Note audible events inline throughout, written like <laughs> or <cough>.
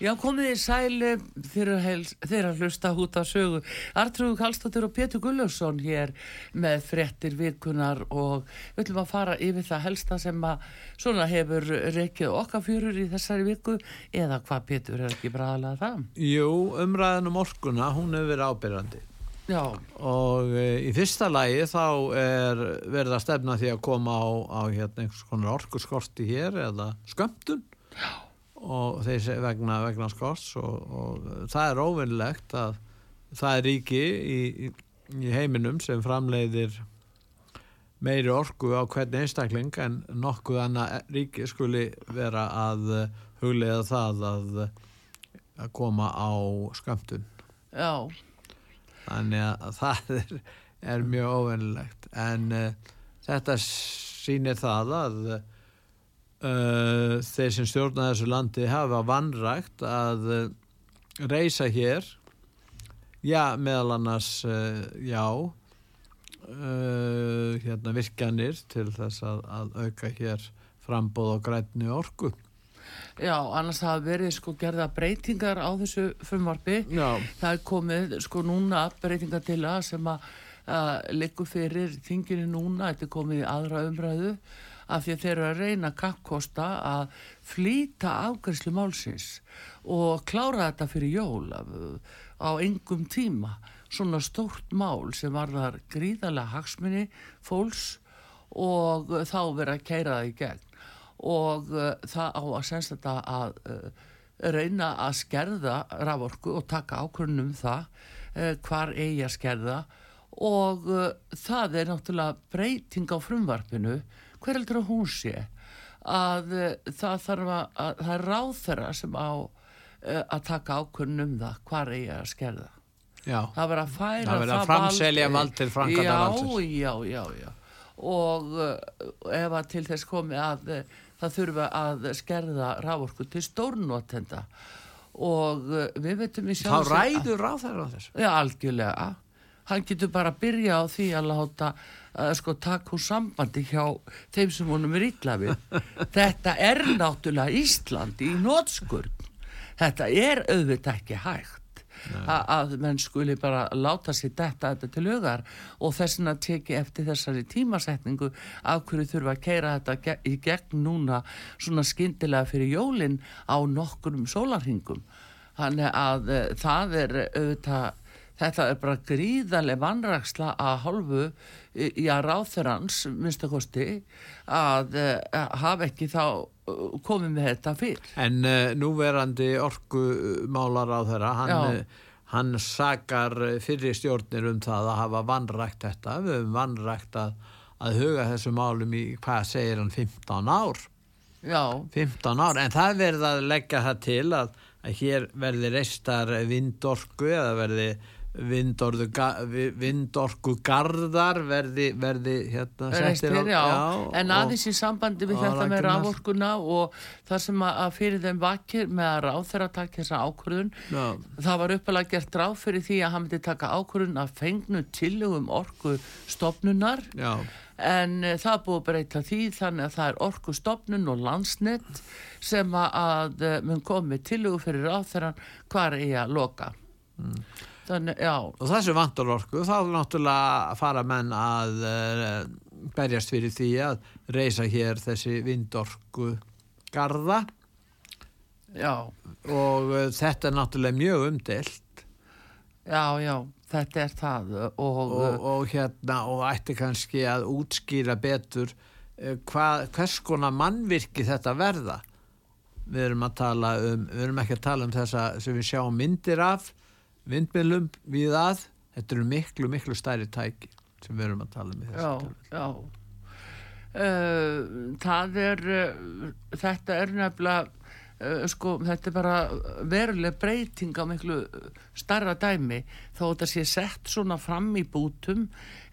Já, komið í sæli þeirra hlusta út á sögu. Artrúðu Kallstóttir og Pétur Gullarsson hér með frettir virkunar og við ætlum að fara yfir það helsta sem að svona hefur reykið okkar fjörur í þessari viku eða hvað Pétur er ekki bræðalega það? Jú, umræðan um orkuna, hún hefur verið ábyrjandi. Já. Og e, í fyrsta lægi þá er verið að stefna því að koma á, á hérna einhvers konar orkuskorti hér eða skömmtun. Já og þeir vegna, vegna skorts og, og það er óvinnlegt að það er ríki í, í, heiminum sem framleiðir meiri orku á hvern einstakling en nokkuð annað ríki skuli vera að huglega það að, að koma á skamtun Já. Þannig að það er, er mjög óvinnlegt en uh, þetta sýnir það að uh, þeir sem stjórna þessu landi hafa vannrægt að uh, reysa hér. Já, meðal annars uh, já hérna virkanir til þess að, að auka hér frambóð og grætni orku. Já, annars hafa verið sko gerða breytingar á þessu frumvarfi Já. það er komið sko núna breytingar til að sem að, að liggum fyrir þinginu núna, þetta er komið í aðra umræðu af því að þeir eru að reyna kappkosta að flýta afgærslu málsins og klára þetta fyrir jól á engum tíma. Svona stórt mál sem var þar gríðarlega hagsmunni fólks og þá verið að keira það í gegn. Og uh, það á að senst þetta að uh, reyna að skerða raforku og taka ákvörnum það uh, hvar eigi að skerða. Og það er náttúrulega breyting á frumvarpinu hver heldur að hún sé? Að uh, það þarf að, að það er ráð þeirra sem á uh, að taka ákvörnum um það hvað er ég að skerða. Já. það verður að færa það verður að framselja vald til framkvæmda valdsins já, já, já. Og uh, ef að til þess komi að það þurfa að skerða rávorku til stórnotenda. Og við veitum í sjálfsög þá ræður ráð þeirra þessu. Já, algjörlega. Hann getur bara að byrja á því að láta að sko takk úr sambandi hjá þeim sem honum er illa við. <laughs> Þetta er náttúrulega Ísland í nótskurn þetta er auðvitað ekki hægt A að menn skuli bara láta sér detta þetta til hugar og þess að teki eftir þessari tímasetningu af hverju þurfa að keira þetta í gegn núna svona skindilega fyrir jólinn á nokkurum sólarhingum þannig að uh, það er auðvitað þetta er bara gríðarlega vannraksla að hálfu í að ráþurans minnstakosti að uh, hafa ekki þá uh, komið með þetta fyrr. En uh, núverandi orkumálar á þeirra, hann, hann sakar fyrir stjórnir um það að hafa vannrækt þetta, við hefum vannrækt að, að huga þessu málum í, hvað segir hann, 15 ár? Já. 15 ár, en það verður að leggja það til að, að hér verði reistar vindorku eða verði vindorku gardar verði, verði hérna settir á, já, en aðeins í sambandi við þetta með rávorkuna og það sem að fyrir þeim vakir með að ráð þeirra taka þessa ákvörðun já. það var uppalega gert ráð fyrir því að hann myndi taka ákvörðun að fengnu tillögum orku stopnunar já. en uh, það búið breyta því þannig að það er orku stopnun og landsnett sem að uh, mun komið tillögu fyrir ráð þeirra hvar er ég að loka mm. Þannig, og þessu vantur orku þá náttúrulega fara menn að uh, berjast fyrir því að reysa hér þessi vindorku garda já. og uh, þetta er náttúrulega mjög umdelt já já þetta er það og, og, eh, og hérna og ætti kannski að útskýra betur uh, hva, hvers konar mannvirki þetta verða. Við erum að tala um við erum ekki að tala um þessa sem við sjáum myndir af vindmjölum við að þetta eru miklu, miklu stærri tæki sem við erum að tala um í þessu já, já. Uh, það er uh, þetta er nefnilega sko, þetta er bara veruleg breyting á miklu starra dæmi þó þetta sé sett svona fram í bútum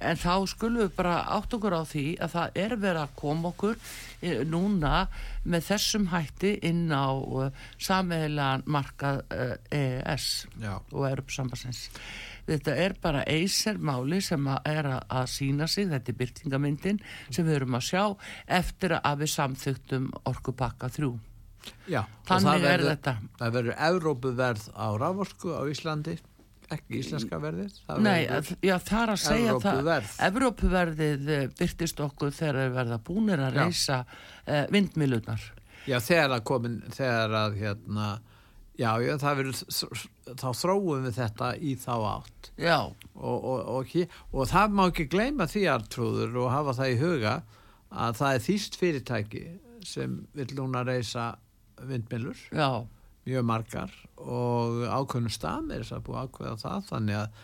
en þá skulum við bara átt okkur á því að það er verið að koma okkur uh, núna með þessum hætti inn á sameigilegan markað EES Já. og Europasambasins þetta er bara eisermáli sem að er að, sína sig, þetta er byrtingamyndin sem við erum að sjá eftir að við samþygtum orkupakka þrjú. Já, Þannig það er verður- þetta. Það verður Evrópuverð á rávorku á Íslandi, ekki íslenska verðið. það Nei, verður- já, það er að segja Evrópuverð. það Evrópuverðið eh, birtist okkur þegar við verða búnir að reysa uh, vindmilunar. Já, þegar að komin, þegar að hérna, já, já, það verður, þá þróum við þetta í þá átt. Já, Og, og, og, og það má ekki gleyma því artrúður og hafa það í huga að það er þýst fyrirtæki sem vil núna reysa vindmilur, já, mjög margar og ákveðnum stað er þess að búið ákveða það þannig að,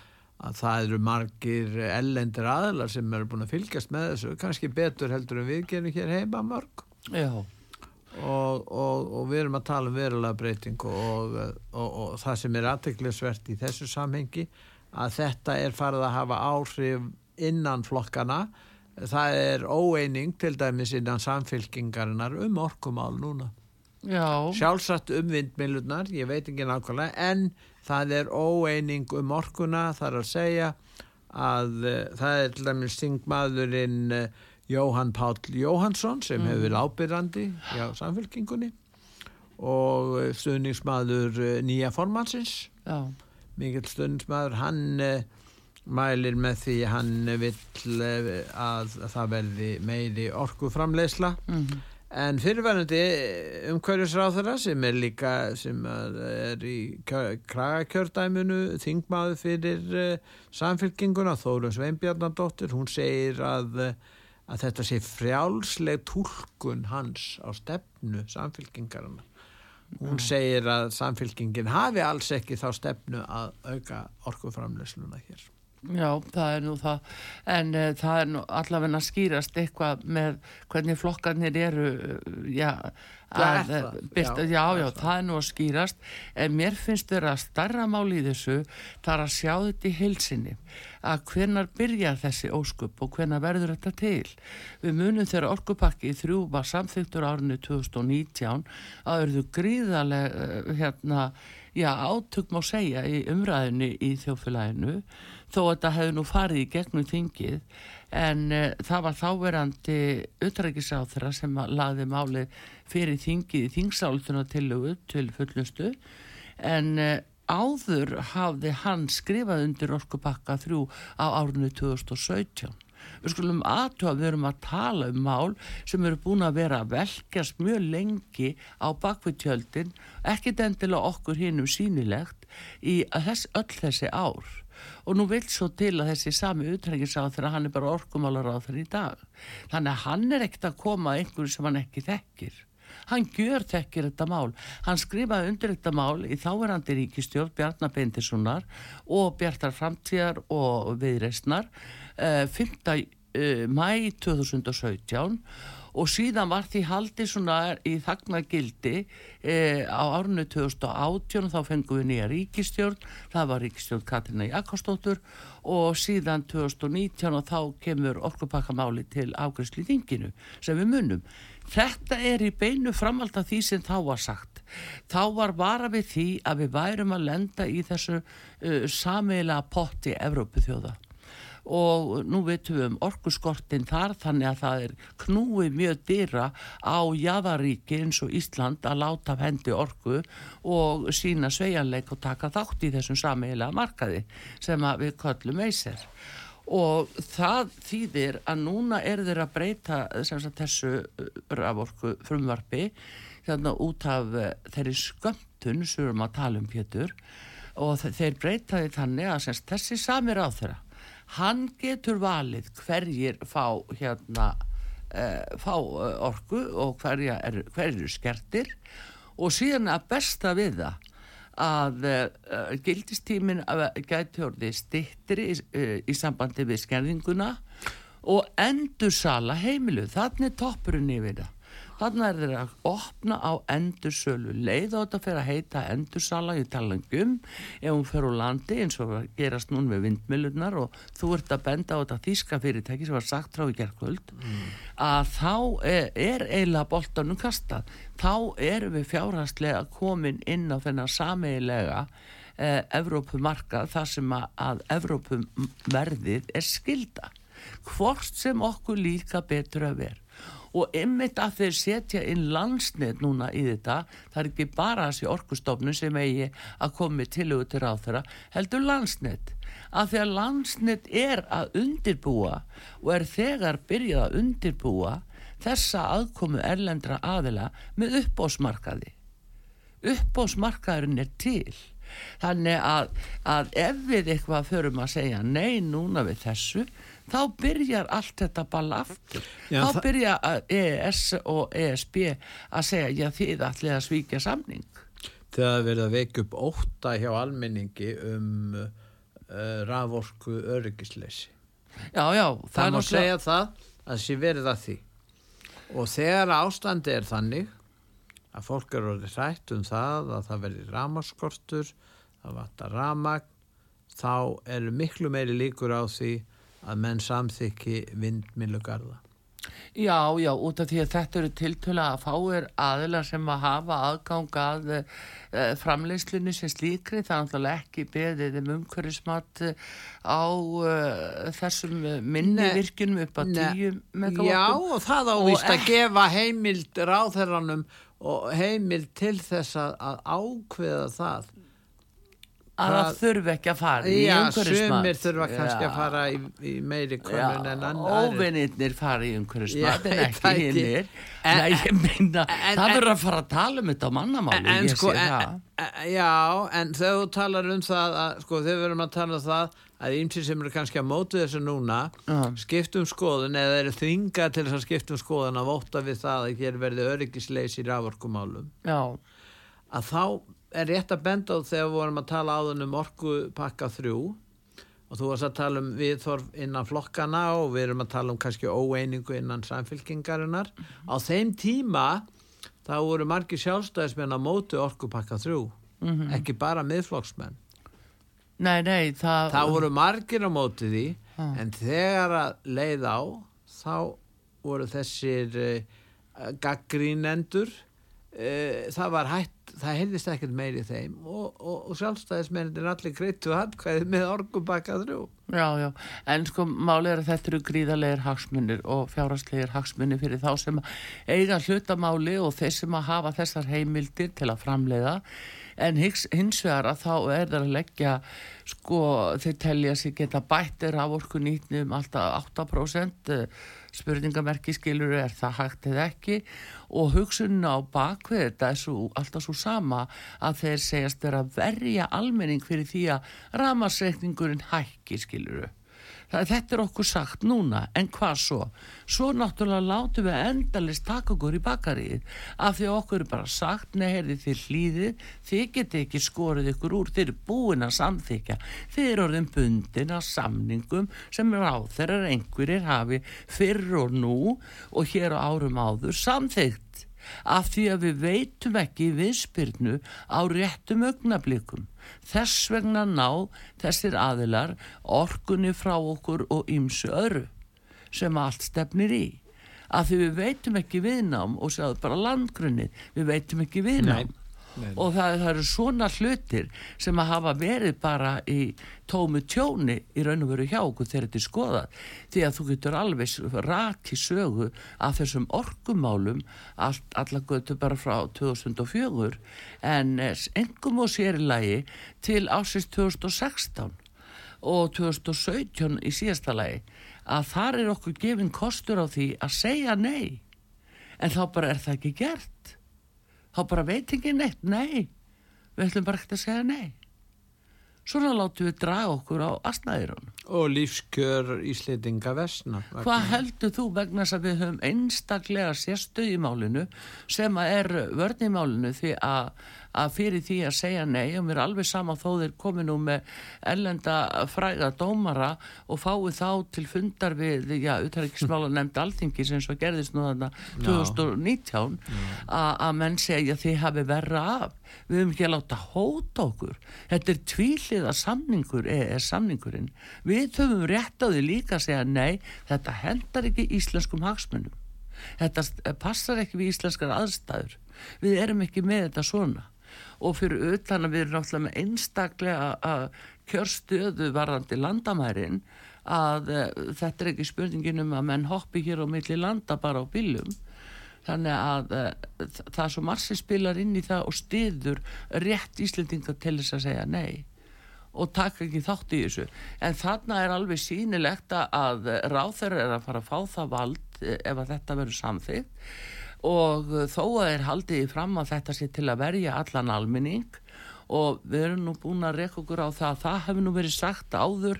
að það eru margir ellendir aðlar sem eru búin að fylgjast með þessu, kannski betur heldur en við gerum hér heima mörg. Já, og, og, og við erum að tala um verulega breyting og, og, og það sem er aðteklisvert í þessu samhengi að þetta er farið að hafa áhrif innan flokkana það er óeining til dæmis innan samfylkingarinnar um orkumál núna sjálfsagt um vindmilunar, ég veit ekki nákvæmlega en það er óeining um orkuna, það er að segja að uh, það er til dæmis þingmaðurinn uh, Jóhann Páll Jóhansson sem hefur verið ábyrrandi hjá samfélkingunni og stuðningsmaður uh, nýja formansins já, mikill stuðningsmaður hann mælir með því hann vill að það verði meiri orkuframleysla mhm, En fyrirverðandi umhverjusráþara sem er líka sem er í kjö- kragakjördæminu þingmaður fyrir uh, samfélkinguna Þórun Sveinbjarnadóttir hún segir að, að þetta sé frjálsleg túlkun hans á stefnu samfélkingarana hún segir að samfélkingin hafi alls ekki þá stefnu að auka orkuframleysluna hér já, það er nú það. En uh, það er nú allavega að skýrast eitthvað með hvernig flokkarnir eru, uh, já, Það er að, það, eh, birta, já, já, það er já, það. það er nú að skýrast. En mér finnst þeirra starra máli í þessu, það er að sjá þetta í heilsinni, að hvenar byrjar þessi óskup og hvenar verður þetta til. Við munum þegar orkupakki í þrjú var samþyktur árinu 2019 að verður gríðarlega, uh, hérna, já, átök má segja í umræðinu í þjófélaginu þó að þetta hefði nú farið í gegnum þingið en uh, það var þáverandi utrækisáþra sem að laði máli fyrir þingið í þingsálduna tillögu til fullustu en uh, áður hafði hann skrifað undir orkupakka þrjú á árinu 2017 við skulum aðtöfa, við erum að tala um mál sem eru búin að vera að velkjast mjög lengi á bakvið tjöldin, ekkit endilega okkur hinnum sínilegt í þess, öll þessi ár og nú vil svo til að þessi sami utrengisáð þegar hann er bara orkumálaráð í dag. Þannig að hann er ekkert að koma einhverju sem hann ekki þekkir. Hann gjör þekkir þetta mál. Hann skrifaði undir þetta mál í þáverandi ríkistjórn Bjarnar Bendissonar og Bjartar Framtíðar og Viðreisnar uh, 5. Uh, mæ 2017 og síðan var því haldið svona í þagnagildi eh, á árunni 2018 þá fengum við nýja ríkistjórn það var ríkistjórn Katrina Jakobsdóttur. Og síðan 2019 og þá kemur orkupakkamáli til ágræsli þinginu sem við munum. Þetta er í beinu framhald af því sem þá var sagt. Þá var vara við því að við værum að lenda í þessu uh, sameiginlega potti Evrópu þjóða og nú veitum við um orkuskortin þar þannig að það er knúið mjög dýra á jæðaríki eins og Ísland að láta af hendi orku og sína svejanleik og taka þátt í þessum sameigilega markaði sem við köllum eisir og það þýðir að núna er þeir að breyta sagt, þessu uh, raforku frumvarpi þannig út af uh, þeirri skömmtun sem við erum að tala um Pétur. Og þe- þeir breyta því þannig að sem sagt, þessi samir á þeirra hann getur valið hverjir fá hérna uh, fá uh, orku og hverja er, hverjir eru skertir. Og síðan að besta við það að uh, gildistímin uh, gæti orðið stittri uh, í sambandi við skerðinguna og endur sala heimilu, þannig toppurinn yfir það Þannig er þeir að opna á endursölu leið og þetta fyrir að heita endursala í talangum ef hún fyrir úr landi eins og gerast núna með vindmilunar og þú ert að benda á þetta þíska fyrirtæki sem var sagt frá í gerðkvöld mm. að þá er, er eiginlega boltanum kastað. Þá erum við fjárhastlega komin inn á þennan sameigilega eh, Evrópumarka þar sem að, að Evrópumverðið er skilda hvort sem okkur líka betur að vera og ymmit að þeir setja inn landsnett núna í þetta það er ekki bara þessi orkustofnun sem eigi að komi til auðvitað á þeirra heldur landsnett að því að landsnett er að undirbúa og er þegar byrjað að undirbúa þessa aðkomu erlendra aðila með uppbósmarkaði uppbósmarkaðurinn er til. Þannig að, að ef við eitthvað förum að segja nei núna við þessu þá byrjar allt þetta balla aftur. Já, þá byrja EES og ESB að segja já þið ætlið að svíkja samning. Þegar verða veik upp óta hjá almenningi um uh, raforku öryggisleysi já já það, má náttúrulega... segja það að það sé verið að því. Og þegar ástandi er þannig að fólk eru orðið hrætt um það að það verði ramaskortur það vantar ramagn þá eru miklu meiri líkur á því að menn samþykki vindmilugarða. Já, já, út af því að þetta eru tiltöla að fáir aðilar sem að hafa aðgang að e, framleyslunni sem slíkri, það er náttúrulega ekki beðið um umhverfismat á e, þessum minni virkunum upp að tíu megavottum. Já, og það ávist að gefa heimild ráðherranum og heimild til þess að ákveða það að það þurfi ekki að fara í umhverfismat. Já, sumir þurfa kannski að fara í, í meiri konun en annar Óvinnir fara í umhverfismat en ekki hinnir Nei, ég en, það verður að fara að tala um þetta á mannamáli en, sko, en, Já, en þegar þú talar um það að, sko, þegar við erum að tala um það að ímsið sem eru kannski að mótu þessu núna uh. skiptum skoðun eða eru þvinga til þess að skiptum skoðun að vóta við það að hér verði öryggisleis í raforkumálum Já. að þá er rétt að benda á þegar við vorum að tala áðun um orkupakka þrjú og þú varst að tala um viðþorf innan flokkana og við erum að tala um kannski óeiningu innan samfélkingarinnar mm -hmm. á þeim tíma þá voru margi sjálfstæðismenn að mótu orkupakka þrjú mm -hmm. ekki bara miðflokksmenn Nei, nei, það... Það voru margir á móti því ah. en þegar að leið á þá voru þessir uh, gaggrínendur uh, það var hætt það heyrðist ekkert meiri þeim og, og, og sjálfstæðismennir allir greittu handkvæði með orgubakka þrjú. Já, já, en sko málið er að þetta eru gríðarlegar hagsmunir og fjárhagslegar hagsmunir fyrir þá sem eiga hlutamáli og þeir sem að hafa þessar heimildir til að framleiða. En hins, hins vegar að þá er það að leggja sko þeir telja sig geta bættir af orku nýtnum alltaf 8% spurningamerki skilur er það hægt eða ekki? Og hugsunna á bakvið þetta er svo, alltaf svo sama að þeir segjast að verja almenning fyrir því að ramasreikningurinn hækki skiluru. Það, þetta er okkur sagt núna, en hvað svo? Svo náttúrulega látum við endalist taka okkur í bakarið af því okkur er bara sagt, neherði þið hlýðið, þið geti ekki skorið ykkur úr, þið eru búin að samþykja, þið eru orðin bundin að samningum sem er á þeirra einhverjir hafi fyrr og nú og hér á árum áður samþykt af því að við veitum ekki viðspyrnu á réttum augnablikum. Þess vegna ná þessir aðilar orkunni frá okkur og ymsu öru sem allt stefnir í. Af því við veitum ekki viðnám og séu bara landgrunni, við veitum ekki viðnám. Nei Nei. og það, það eru svona hlutir sem að hafa verið bara í tómu tjóni í raun og veru hjá okkur þegar þetta er skoðað. Því að þú getur alveg raki sögu af þessum orkumálum all, allar götu bara frá 2004 en engum og sérilagi til ásins 2016 og 2017 í síðasta lagi að þar er okkur gefin kostur á því að segja nei. En þá bara er það ekki gert þá bara veit ekki neitt, nei. Við ætlum bara ekkert að segja nei. Svona látum við draga okkur á astnæðirun og lífskjör íslitinga vesna hvað heldur þú vegna þess að við höfum einstaklega sérstöð í málinu sem að er vörn í málinu því að, að fyrir því að segja nei og mér er alveg sama þó þeir komi nú með ellenda fræga dómara og fái þá til fundar við, já, uthæriksmála nefnd alþingi sem svo gerðist nú þarna 2019 að menn segja þið hafi verra af. Við höfum ekki að láta hóta okkur. Þetta er tvíliða samningur er samningurinn. Við höfum rétt á því líka að segja nei þetta hendar ekki íslenskum hagsmunum. Þetta passar ekki við íslenskar aðstæður. Við erum ekki með þetta svona og fyrir utan að við erum náttúrulega með einstaklega að kjörstöðu varðandi landamærin að uh, þetta er ekki spurningin um að menn hoppi hér á milli landa bara á bílum. Þannig að uh, það er svo margir spilar inn í það og stiður rétt Íslendinga til þess að segja nei og taka ekki þátt í þessu. En þarna er alveg sínilegt að ráþur er að fara að fá það vald eh, ef að þetta verður samþýtt og þó að er haldið fram að þetta sé til að verja allan alminning og við erum nú búin að reyka okkur á það að það hefur nú verið sagt áður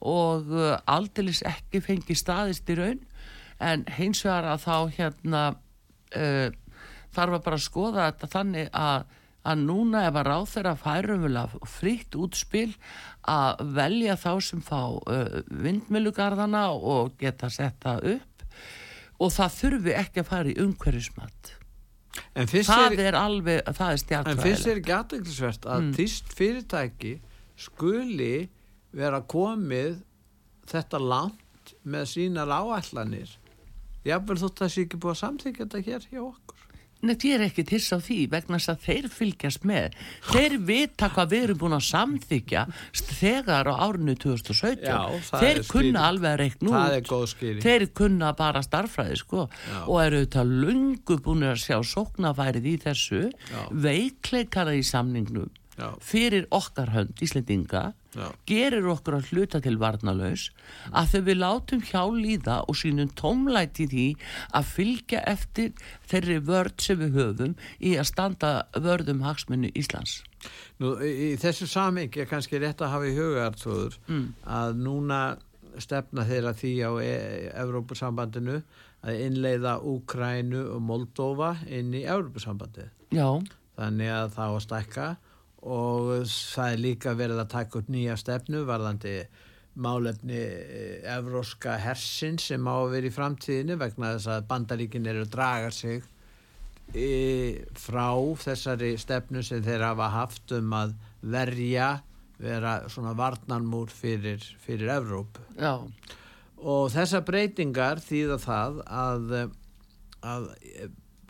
og eh, aldeilis ekki fengið staðist í raun. En hins vegar að þá hérna uh, þarf að bara skoða þetta þannig að að núna ef að ráð þeirra færumvöla fritt útspil að velja þá sem fá uh, vindmilugarðana og geta setta upp og það þurfi ekki að fara í umhverjusmatt það er, er alveg það er stjartvæðilegt en finnst þér ekki aðeinsvært að mm. týst fyrirtæki skuli vera komið þetta langt með sínar áallanir jáfnvel þótt að það sé ekki búið að samþykja þetta hér hjá okkur Nei, ég er ekki til sá því vegna þess að þeir fylgjast með. Þeir vita hvað við erum búin að samþykja þegar á árinu 2017. Já, þeir kunna alveg að reikna út. Þeir kunna bara starfræði, sko. Og eru þetta lungu búin að sjá sóknafærið í þessu, veikleikara í samningnum Já. fyrir okkar hönd, Íslendinga Já. gerir okkur að hluta til varnalös að þau við látum hjá líða og sínum tómlæti því að fylgja eftir þeirri vörd sem við höfum í að standa vörðum hagsmunni Íslands Nú, í þessu samingi er kannski rétt að hafa í hugartóður mm. að núna stefna þeirra því á e Evrópusambandinu að innleiða Úkrænu og Moldova inn í Evrópusambandi Já Þannig að það á að stækka og það er líka verið að taka upp nýja stefnu varðandi málefni eh, evróska hersin sem á að vera í framtíðinu vegna þess að bandaríkin eru að draga sig í, frá þessari stefnu sem þeir hafa haft um að verja vera svona varnanmúr fyrir, fyrir Evróp Já. og þessar breytingar þýða það að, að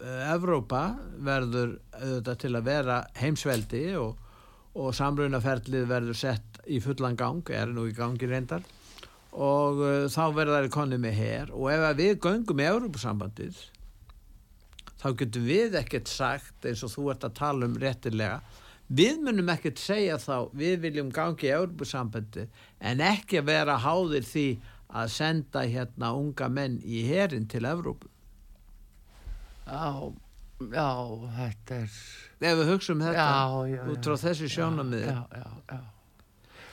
Evrópa verður auðvitað til að vera heimsveldi og, og samrunaferlið verður sett í fullan gang, er nú í gangi reyndar. Og uh, þá verður það konni með hér og ef við göngum í Európa-sambandið þá getum við ekkert sagt eins og þú ert að tala um réttilega við munum ekkert segja þá við viljum gangi í Európa-sambandið en ekki vera háðir því að senda hérna unga menn í herin til Európu Já, já, þetta er... Ef við hugsaum þetta já, já, út frá. Já, já, já.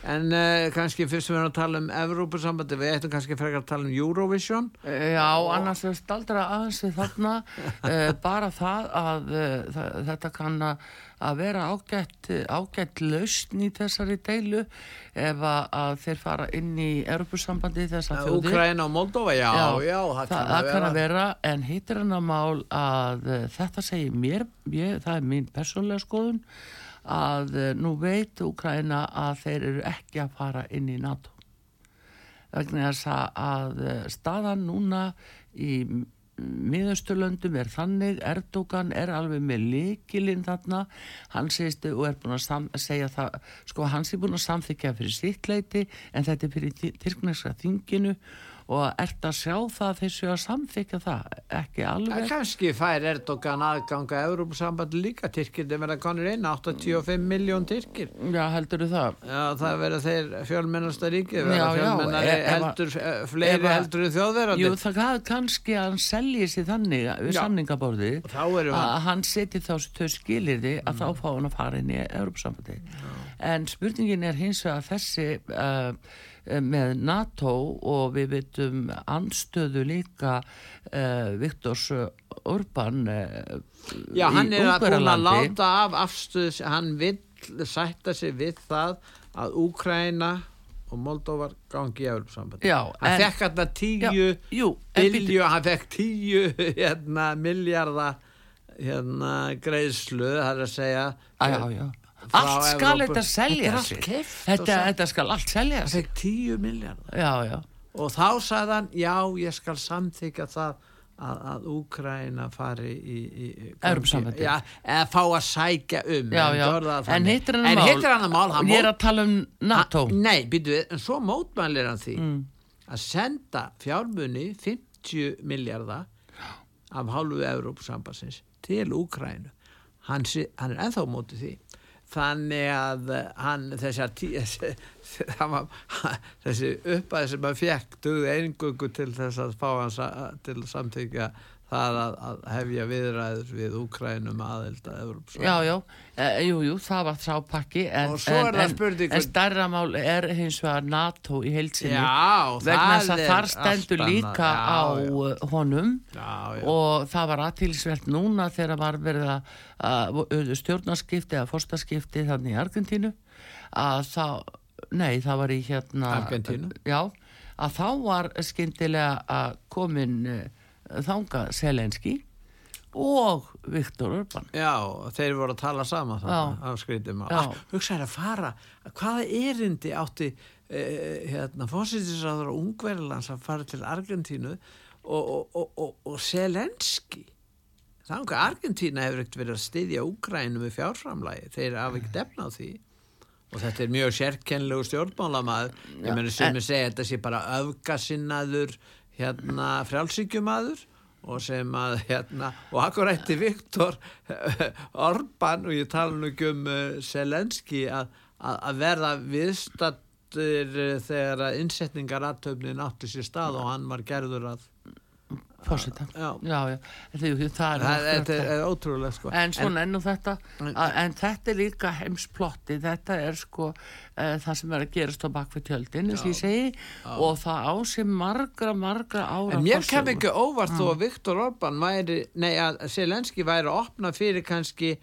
En uh, kannski fyrst við erum að tala um Evrópussambandi, við ættum kannski frekar að tala um Eurovision. Já, og... annars er staldra aðeins við þarna uh, <laughs> bara það að uh, þetta kann að vera ágætt, ágætt lausn í þessari deilu ef að, að þeir fara inn í Evrópussambandi þessar þjóðir. Ukraina og Moldova, já, já, já það, það, það kann að vera. En hittir hann að mál að þetta segir mér, ég, það er mín persónlega skoðun að eh, nú veit Úkræna að þeir eru ekki að fara inn í NATO vegna þess að eh, staðan núna í miðausturlöndum er þannig Erdogan er alveg með likilinn þarna. Hann segist og er búin að segja það sko hans er búin að samþykja fyrir sitt leiti en þetta er fyrir tyrkneska þinginu og ert að sjá það þessu að samþykja það, ekki alveg? Kanski fær Erdogan aðganga Európa-sambandi líka, Tyrkir verða konur inn 85 miljón Tyrkir. Já, heldur þú það? Já, það verða þeir fjölmennasta ríki verða fjölmennari e heldur eh, fleiri eba, heldur þjóðverðandi Jú, það kannski að hann selji sér þannig við samningaborði að hann seti þá þau skilir þið að mm. þá fá hann að fara inn í Európa-sambandi en spurningin er hins vegar þessi uh, með NATO og við veitum anstöðu líka uh, Viktors Urban uh, Já, hann er að búin að láta af afstöðs, hann vill sætta sig við það að Úkraina og Moldóvar gangi í Európsambandi. Hann fekk þarna tíu Já, bilju, hann fekk tíu hérna, miljarda hérna, greiðslu, það er að segja Já, já, já. Allt skal þetta selja sig. Þetta, þetta skal allt selja sig. fekk tíu miljarda Já, já. og þá sagði hann, já, ég skal samþykja það að, að Úkraina fari í, í, í. Já, eða fá að sækja um Já, en já. það En hittir hann hann að mál hann Ég er að tala um NATO. Hann- Nei, býtu við, en svo mótmælir hann því Mm. að senda fjármunni 50 miljardar af hálfu Evrópusambansins til Úkrænu hann, hann er ennþá á móti því þannig að hann þessar tí, <laughs> var, <laughs> þessi uppæði sem hann fekk dugði eingöngu til þess að fá hans til að samþykja það að, að hefja viðræður við Úkrænum aðild að Evrópsambandinu Já, já, e, jú, jú, það var sápakki en, en, en, en stærra mál er hins vegar NATO í heilsinni vegna þess að þar stendur líka Já, á já. uh, honum. Já, og það var aðtilsvert núna þegar var verið að, að stjórnarskipti eða fórstaskipti þannig í Argentínu að þá, nei það var í hérna Argentínu? já, að þá var skyndilega að komin uh, þanga Selenski og Viktor Urban Já, þeir voru að tala saman Já. þannig Já. hugsaði að fara, hvaða erindi átti eh, hérna, fósitisáður og ungverðlands að fara til Argentínu og, og, og, og, Selenski þannig að Argentína hefur ekkert verið að styðja Úgrænu með fjárframlægi, þeir hafa ekkert efna á því og þetta er mjög sérkennlegu stjórnmálamaður. Ég meni sem er segja þetta sé bara öfgasinnaður hérna frjálsíkjumadur og sem að hérna og akkur ætti Viktor <laughs> Orban og ég tala nú ekki um Selenski að, að, að verða viðstattur uh, þegar að innsetningar aðtöfnin átti sér stað og hann var gerður að fórseta Já. já, já, Því, það er það, náttúrulega þetta er ótrúlega sko En svona ennú þetta, að, en þetta er líka heimsplotti, þetta er sko uh, það sem er að gerast á bakvið tjöldin, segi, og það á sér margra, margra ára En mér forsögu. kem ekki óvart þó Mm. að Viktor Orban væri, nei að Selenski væri að opna fyrir kannski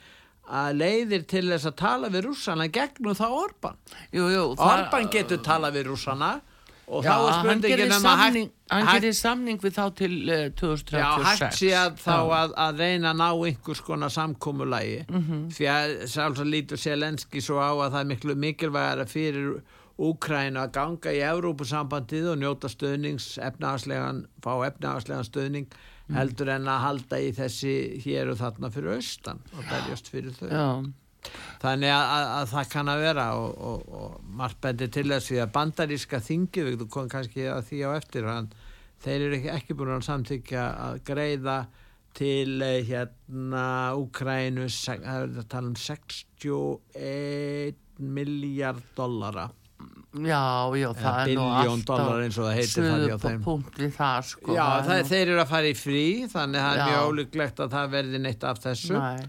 að leiðir til þess að tala við rússana gegnum það Orban. Jú, jú, það- Orban getur talað við rússana og Já, þá er hann spurningin um að samning, hann hægt, gerir samning við þá til uh, 2036. já, hægt sé að þá að, að reyna að ná einhvers konar samkómulagi Mhm. því að sjálfsagt lítur Selenski svo á að það er miklu mikilvægara fyrir Úkræna að ganga í Evrópusambandið og njóta stöðnings efnahagslegan, fá efnahagslegan stöðning Mm. heldur en að halda í þessi hér og þarna fyrir austan og berjast fyrir þau. Já, Þannig að, að, að það kann að vera og, og, og margt bendir til þess að bandaríska þingið, við kom kannski að því á eftir, hann, þeir eru ekki, ekki búin að samþykja að greiða til eh, hérna Úkrænu, það er að tala um 61 miljard dollara, já, já, það er nú alltaf dollara eins og það heitir það hjá suðu þeim. punkt við það, sko. Já, það, þeir eru að fara í frí, þannig að það er mjög ólíklegt að það verði neitt af þessu. Nei.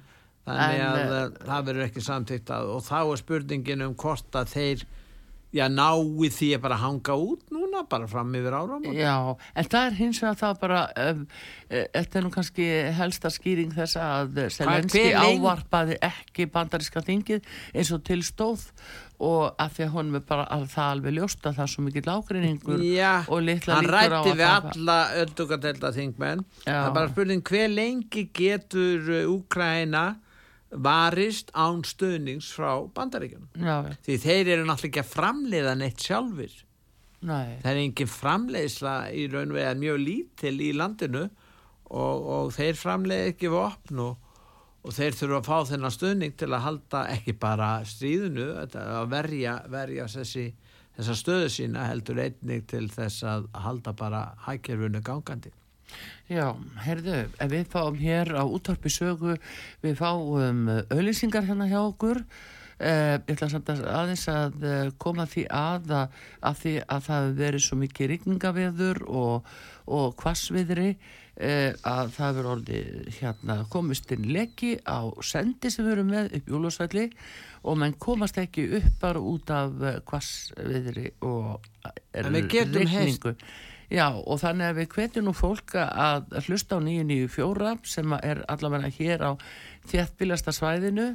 Þannig En, að eh, uh, það verður ekki samtíkt að og þá er spurningin um hvort að þeir já nái því að bara hanga út núna bara fram yfir áram Já, en það er hins vegar það bara, um, uh, þetta er nú kannski helsta skýring þess að Selenski ávarpaði ekki bandaríska þingið eins og til stóð og að því að honum er bara að það alveg ljóst að það er svo mikill ágreiningur Já, hann rætti við alla öldugadelda þingmenn. Það er bara spurning hver lengi getur uh, Úkraina varist án stöðnings frá bandaríkjunum. Því þeir eru náttúrulega ekki að framleiða neitt sjálfur nei, það er engin framleiðsla í raun og vegar mjög lítil í landinu og, og þeir framleiða ekki vopn og, og þeir þurfa að fá þennan stöðning til að halda ekki bara stríðinu að verja, verja þessi, þessa stöðu sína heldur einnig til þess að halda bara hækjörfunu gangandi já, heyrðu, við fáum hér á útvarpi sögu, við fáum auðlýsingar hérna hjá okkur, Uh, ég ætla samt að aðeins að uh, koma því að að, að því að það verið svo mikið rigningaveður og, og hvassviðri eh, að það verður orðið hérna komist inn leki á sendi sem við erum með upp júlásvalli og menn komast ekki upp bara út af kvassviðri og við getum rigningu. Já og þannig að við hvetjum nú fólk að hlusta á 994 sem er allavega hér á þéttbílasta svæðinu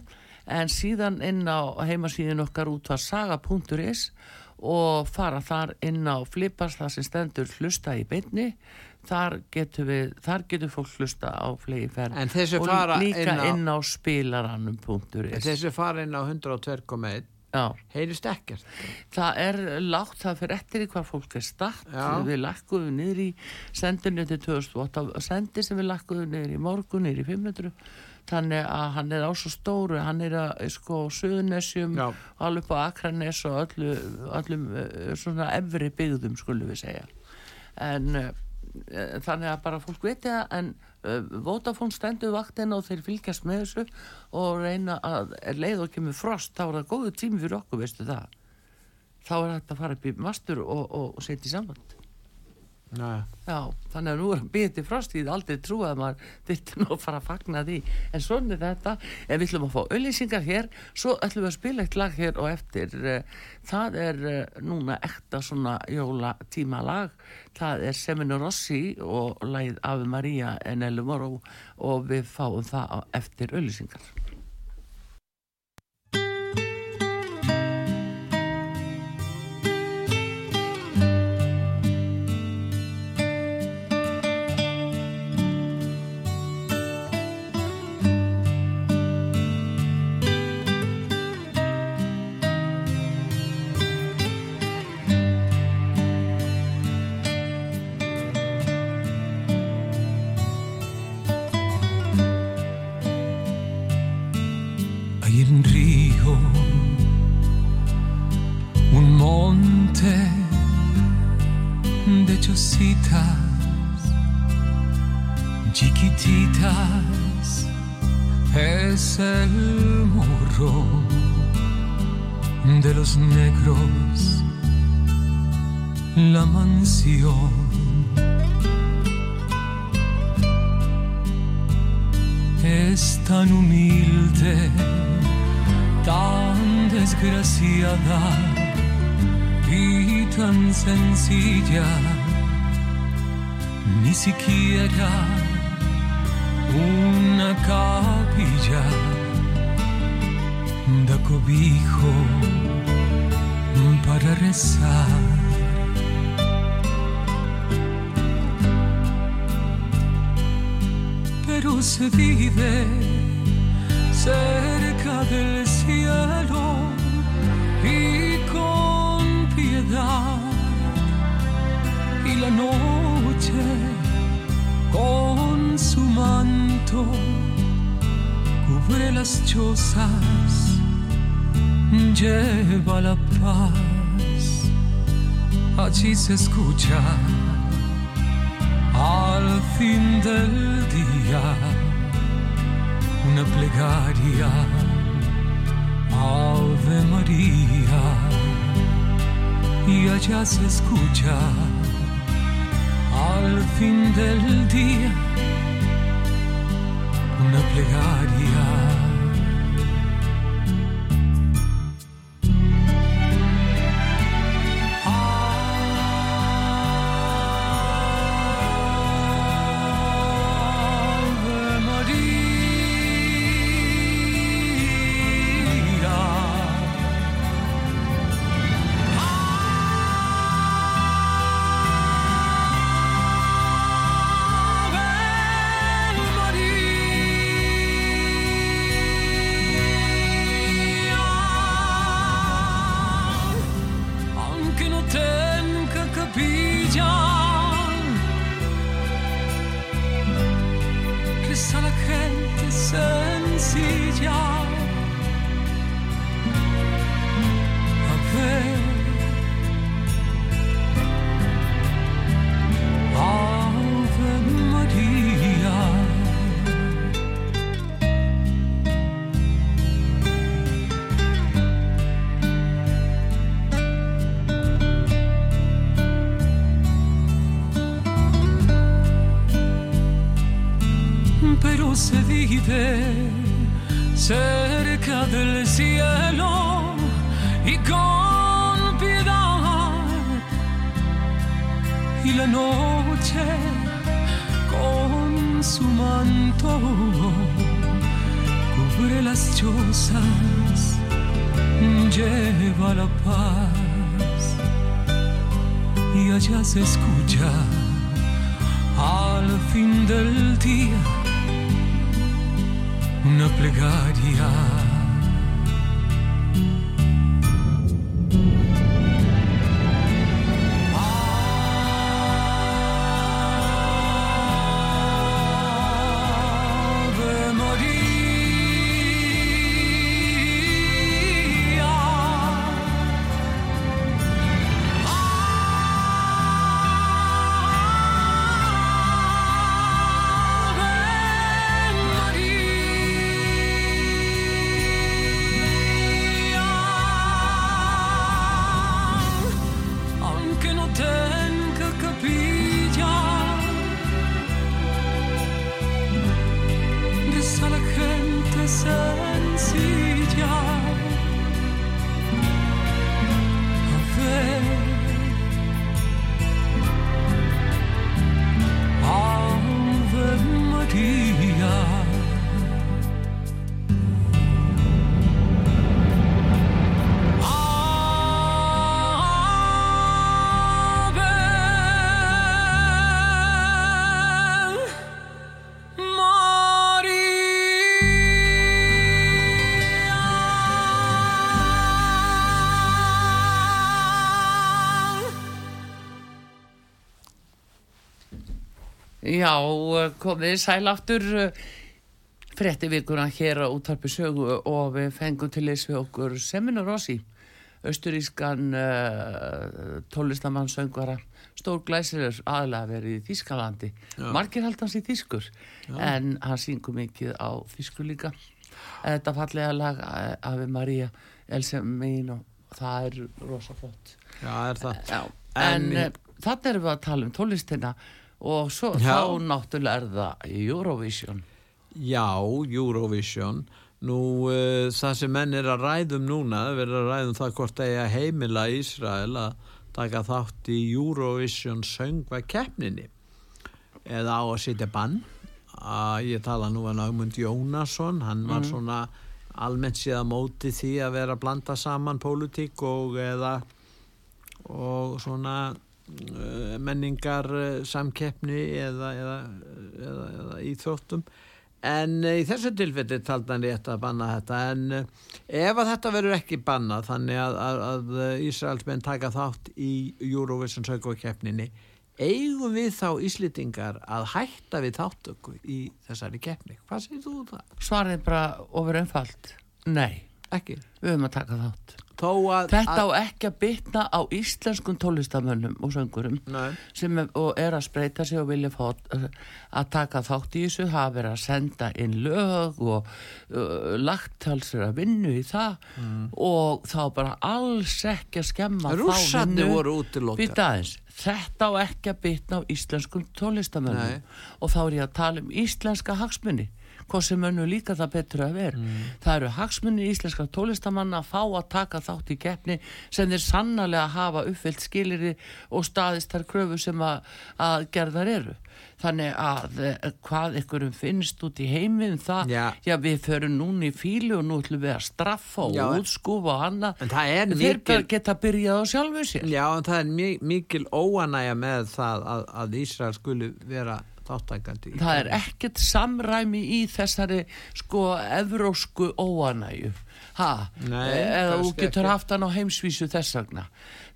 en síðan inn á heimasíðin okkar út var saga.is og fara þar inn á flipast það sem stendur hlusta í beinni. Þar getur, við, þar getur fólk hlusta á flegi ferð og líka inn á, inn á spilaranum.is Þessi fara inn á 102.1 Já. heyrist ekkert? Það er lágt, það fyrir eftir í hvað fólk er start Já. við lakkuðum niður í sendinu til 2008 sendi sem við lakkuðum niður í morgun niður í 500 þannig að hann er á svo stóru. Hann er að sko suðunessjum alveg på Akranes og öllu, öllum eh, svona efri byggðum skulum við segja. En uh, þannig að bara fólk veit það en uh, Vodafone stendur vaktin og þeir fylgjast með þessu og reyna að leið og kemur frost þá er það góðu tími fyrir okkur veistu það þá er þetta að fara upp í mastur og, og, og setja í samband. Já, þannig að nú er hann býðið frost ég aldrei trú að maður þetta nú að fara að fagna því. En svona er þetta. En við ætlum að fá auðlýsingar hér svo ætlum við að spila eitt lag hér og eftir. Eh, það er eh, núna ekta svona jóla tíma lag það er Semino Rossi og lagið Ave Maria en Elumoró og við fáum það eftir auðlýsingar desgraciada y tan sencilla, ni siquiera una capilla da cobijo para rezar. Pero se vive cerca del cielo la noche con su manto cubre las chozas, lleva la paz. Allí se escucha al fin del día una plegaria, Ave María, y allá se escucha al fin del día una plegaria. Já, eh, komið sæl aftur frétti vikuna hér á útvarpi sögu og við fengum til þess við okkur Semino Rossi, austurískan uh, tólistamann söngvara, stór glæsirur aðlega verið í Þískalandi. Margir held hans í Þískur, en hann syngur mikið á Þískur líka. Þetta fallega lag eh, Ave Maria, Else mín og það er rosa flott. Já, er það. Já, en, En- en þannig erum við að tala um tólistina og svo þá náttúrulega er það Eurovision. Já, Eurovision. Nú, uh, það sem menn er að ræðum núna, verður að ræðum það hvort eigi að heimila Ísrael að taka þátt í Eurovision söngva keppninni eða á að sitja bann. Að ég tala nú en Augmund Jónasson, hann var svona almennt séð að móti því að vera að blanda saman pólitík og eða og svona menningar uh, samkeppni eða, eða, eða, eða íþróttum en uh, í þessu tilfelli taldi hann rétt að banna þetta en ef að þetta verður ekki bannað þannig að, að, að Ísraelsmenn taka þátt í Eurovision sögurkeppninni eigum við þá Íslitingar að hætta við þáttöku í þessari keppni hvað segir þú um það? Svarið bara ofur einfalt. Nei, Ekki? við höfum að taka þátt. Að Þetta á ekki að bytna á íslenskum tólistamönnum og söngurum Nei. sem er, og er að spreita sig og vilja fá uh, að taka þátt í þessu, hafa verið að senda inn lög og uh, lagt talsir að vinnu í það og þá bara alls ekki að skemma vinnu. voru aðeins, þetta á ekki að bytna á íslenskum tólistamönnum og þá er ég að tala um íslenska hagsmunni hvað sem önnu líka það betur að vera. Það eru hagsmunni íslenska tólistamanna að fá að taka þátt í keppni sem þeir sannarlega hafa uppfyllt skiliri og staðist þar kröfu sem að, að gerðar eru. Þannig að eh, hvað ykkurum finnst út í heiminn það, Já. við förum núna í fílu og nú ætlum við að straffa og Já, útskúfa og annað. En það er þeir mikil- geta byrjað á sjálfu sér. Já, en það er mi mikil óanægja með það að, að Ísrael skuli vera þáttækandi. það er ekkert samræmi í þessari sko evrósku óanæju ha, Nei, eða þú getur ekki. haft hann á heimsvísu þess vegna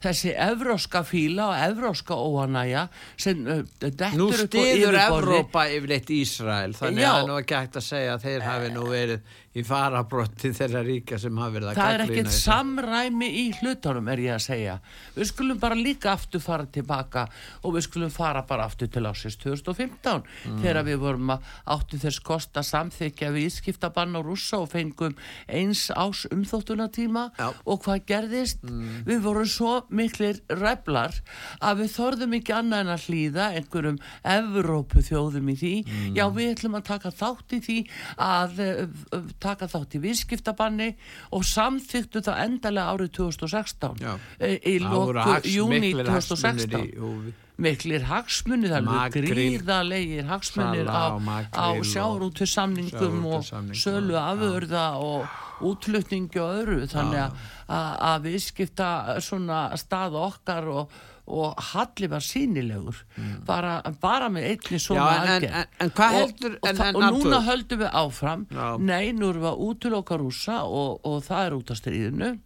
þessi evróska fíla og evróska óanæja sem uh, dettur Nú yfirborði- Evrópa yfirleitt Ísrael, þannig Já. að það er nú ekki hægt að segja að þeir hafi nú verið í farabrotti þeirra ríka sem hafi verið að Það er ekkert samræmi í hlutunum er ég að segja. Við skulum bara líka aftur fara tilbaka og við skulum fara bara aftur til ásins 2015 Mm. þegar við vorum að áttu þess kost að samþykja við ískiptabann á rússa og fengum eins ás umþóttunatíma Já. og hvað gerðist við vorum svo miklir reblar að við þorðum ekki annað en að hlýða einhverjum Evrópu þjóðum í því já við ætlum að taka þátt í því að uh, taka þátt í viðskiptabanni og samþyktu það endalega árið 2016 Já. eh, í hags- júni miklir hagsmunir 2016 í húfi. Miklir hagsmunir, það er Makríl, gríðalegir hagsmunir á, á makríl á og sölu afurða og útflutningi og öðru þannig að, við skipta svona stað okkar og, og Halli var sínilegur bara, bara með einni svona Mm. Já, en- en- aðgerð. Og- heldur- og, en- þa- en og núna höldum við áfram Já. nei, nú erum við að útiloka rúsa og, og það er út af stríðinu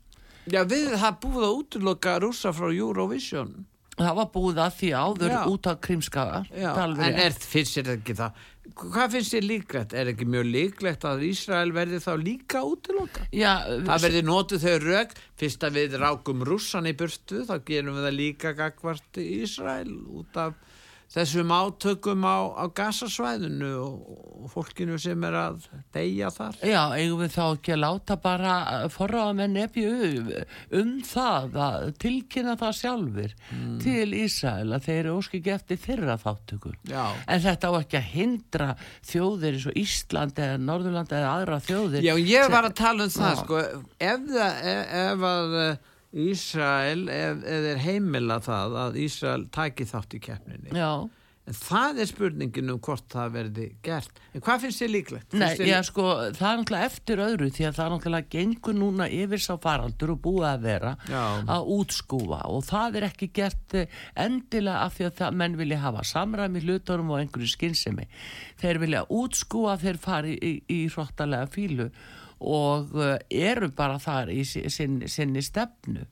Já, við það búið að útloka rúsa frá Eurovision. Það var búið að því áður Já. út af krimskaga er en er, finnst þér ekki það? Hvað finnst þér líklegt? Er ekki mjög líklegt að Ísrael verði þá líka útloka? Já, Það verði notuð þau rauk, fyrst að við rákum rússan í burtu, þá gerum við það líka gagvart Ísrael út af þessum átökum á, á gasasvæðinu og, og fólkinu sem er að deyja þar. Já, eigum við þá ekki að láta bara forraða með nefju um það að tilkynna það sjálfur Mm. til Ísrael að þeir eru óski ekki eftir þeirra þáttökur. Já. En þetta á ekki að hindra þjóðir eins og Ísland eða Norðurland eða aðra þjóðir. Já, ég var að tala um það, Já. sko, ef, það, ef, ef að Ísrael, ef þeir heimila það að Ísrael taki þátt í keppninni. Já, En það er spurningin um hvort það verði gert. En hvað finnst þér líklegt? nei, þér- já, sko, það er náttúrulega eftir öðru því að það er náttúrulega gengur núna yfir sá faraldur og búið að vera Já. að útskúfa og það er ekki gert eh, endilega af því að það, menn vilja hafa samræmi hlutunum og einhverju skynsemi. Þeir vilja útskúfa þeir fari í, í hróttalega fílu og uh, eru bara þar í si- sin, sinni stefnu.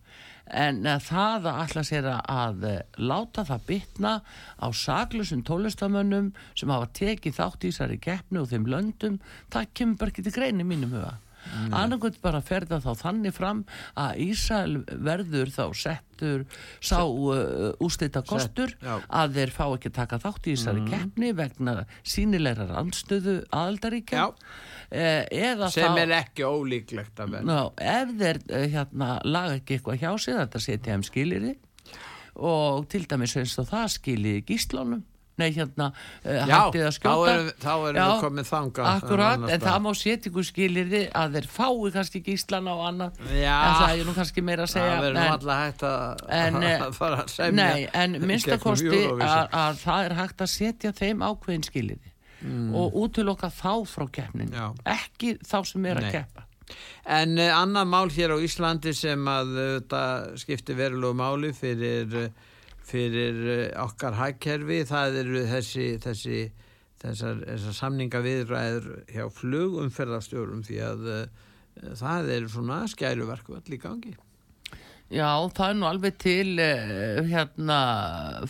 En uh, það að ætla sér að, uh, láta það bytna á saklusum tólustamönnum sem hafa tekið þátt í þessari keppnu og þeim löndum, það kemur bara ekki til greinu mínum huga. Mm. annarkvæmt bara ferða þá þannig fram að Ísrael verður þá settur sá uh, ústita kostur já. að þeir fá ekki að taka þátt í þessari keppni vegna sínilegra randstöðu aðaldaríkja eh, eða sem þá er ekki ólíklegt að verða. Ef þeir eh, hérna, laga ekki eitthvað hjá sig þetta setja þeim skiliri og til dæmis eins og það skiliði gíslunum nei hérna uh, Já, hættið að þá skjóta erum, þá erum við komið þangað. Akkurat, en það má setja ykkur skilirði að þeir fái kannski gíslan á annað Já. en það er nú kannski meira að segja Það verður nú alltaf hægt <laughs> að, eh, fara að semja. Nei, en minnstakosti að, að það er hægt að setja þeim ákveðin skilirði og útiloka þá frá keppnin Mm. Já. ekki þá sem er að keppa En uh, annað mál hér á Íslandi sem að þetta skipti verulegu máli fyrir, uh, fyrir uh, okkar hagkerfi, það eru þessi, þessi þessar, þessar samninga viðræður hjá flugumferðarstjórum því að uh, það er svona skæruverkvall í gangi. Já, það er nú alveg til uh, hérna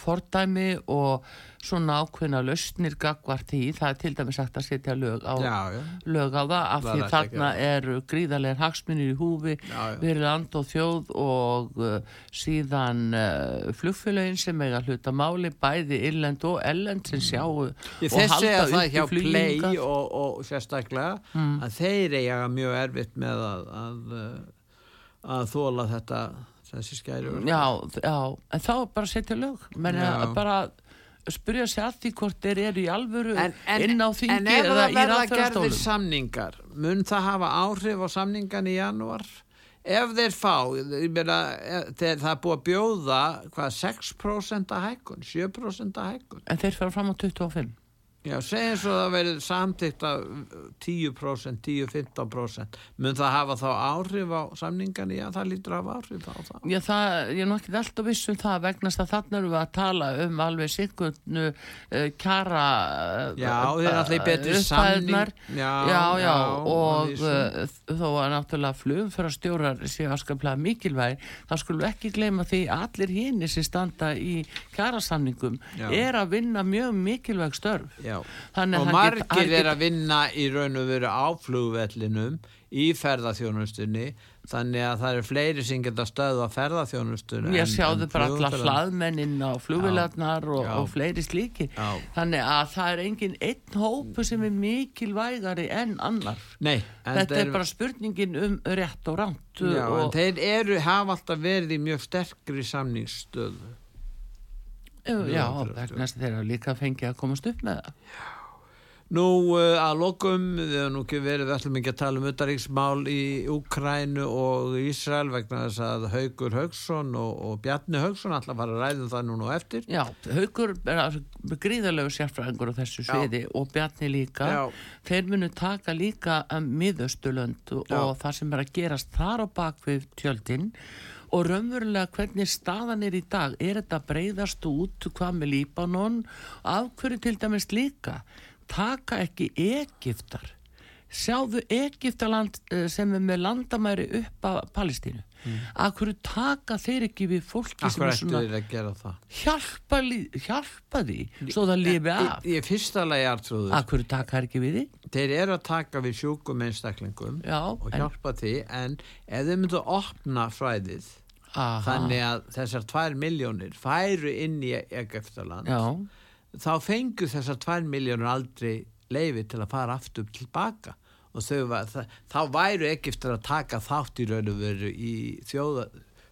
fordæmi og svona ákveðna lausnir gagvart í, það er til dæmis sagt að setja lög á, Já, já. lög á það af Það því er þarna eru gríðarlegar hagsmunir í húfi Já, já. fyrir land og þjóð og uh, síðan uh, flugfélögin sem eiga hluta máli bæði Irland og Ellend sem sjáu Ég og þess það uppi hjá fluginu Play og, og sérstaklega Mm. að þeir eiga mjög erfitt með að, að, uh, að þóla þetta þessi skæruverkvall. Já, já, en þá er bara setja lög menn að bara spyrja sig að því hvort þeir eru í alvöru en, en, inn á en þingi ef eða það verða gerðir samningar mun það hafa áhrif á samningan í janúar? Ef þeir fá meina, eh, þeir, það er búið að bjóða hvað 6% að hækkun 7% að hækkun? En þeir fara fram á 25 já, segjum svo að það verið samtíkt að 10% 10-15% mun það hafa þá áhrif á samningan já, það lítur hafa áhrif á það Já, það, ég er nokkið alltaf viss um það vegnast að þarna erum við að tala um alveg sikkurnu uh, kjara uh, Já, þeir eru alltaf í betri samning. Já, já, já, og uh, þó að náttúrulega flugum fyrir að stjórar séu askaplega mikilvæg þá skulum ekki gleyma því allir hini sem standa í kjarasamningum Já. er að vinna mjög mikilvæg störf. Já, og margir er að vinna í raun og veru á flugvellinum í ferðaþjónustunni þannig að það eru fleiri sem geta stöðu á ferðaþjónustunni Ég sjáðu bara alla hlaðmennin á flugvilarnar og, og fleiri slíki. Já. Þannig að það er engin einn hópu sem er mikilvægari en annar. Nei, en Þetta er bara spurningin um rétt og ránt. Já, en og, þeir eru, hafa alltaf verið í mjög sterkri samningsstöðu já, vegna þess að þeir eru líka fengið að komast upp með það. Nú uh, að lokum, við hefum nú ekki verið, við ætlum ekki að tala um utaríksmál í Úkrænu og Ísrael vegna þess að Haugur Haugsson og, og Bjarni Haugsson alltaf fara að ræðum það núna á eftir. Já, Haukur er gríðarlegu sérfræðingur á þessu sviði og Bjarni líka. Já. Þeir munu taka líka um miðaustulönd og, Já. og það sem er að gerast þar á bakvið tjöldin og raunverulega hvernig staðan er í dag. Er þetta breyðast út hvað með Líbanon? Af hverju til dæmis líka? Taka ekki Egiptar. Sjáðu Egiptaland eh, sem er með landamæri upp að Palestínu. Mm. Af hverju taka þeir ekki við fólki er ættu þeir að gera það? hjálpa, hjálpa því svo það lifi af Í, í fyrsta lagi artrúður, að hverju taka ekki við því þeir eru að taka við sjúkum einstaklingum já, og en, hjálpa því en ef þeir myndu að opna fræðið aha, þannig að þessar tvær miljónir færu inn í Egeftaland þá fengu þessar tvær miljónir aldrei leifi til að fara aftur tilbaka. Og var, það, þá væru Egiptar að taka þátt í raun og veru í þjóða,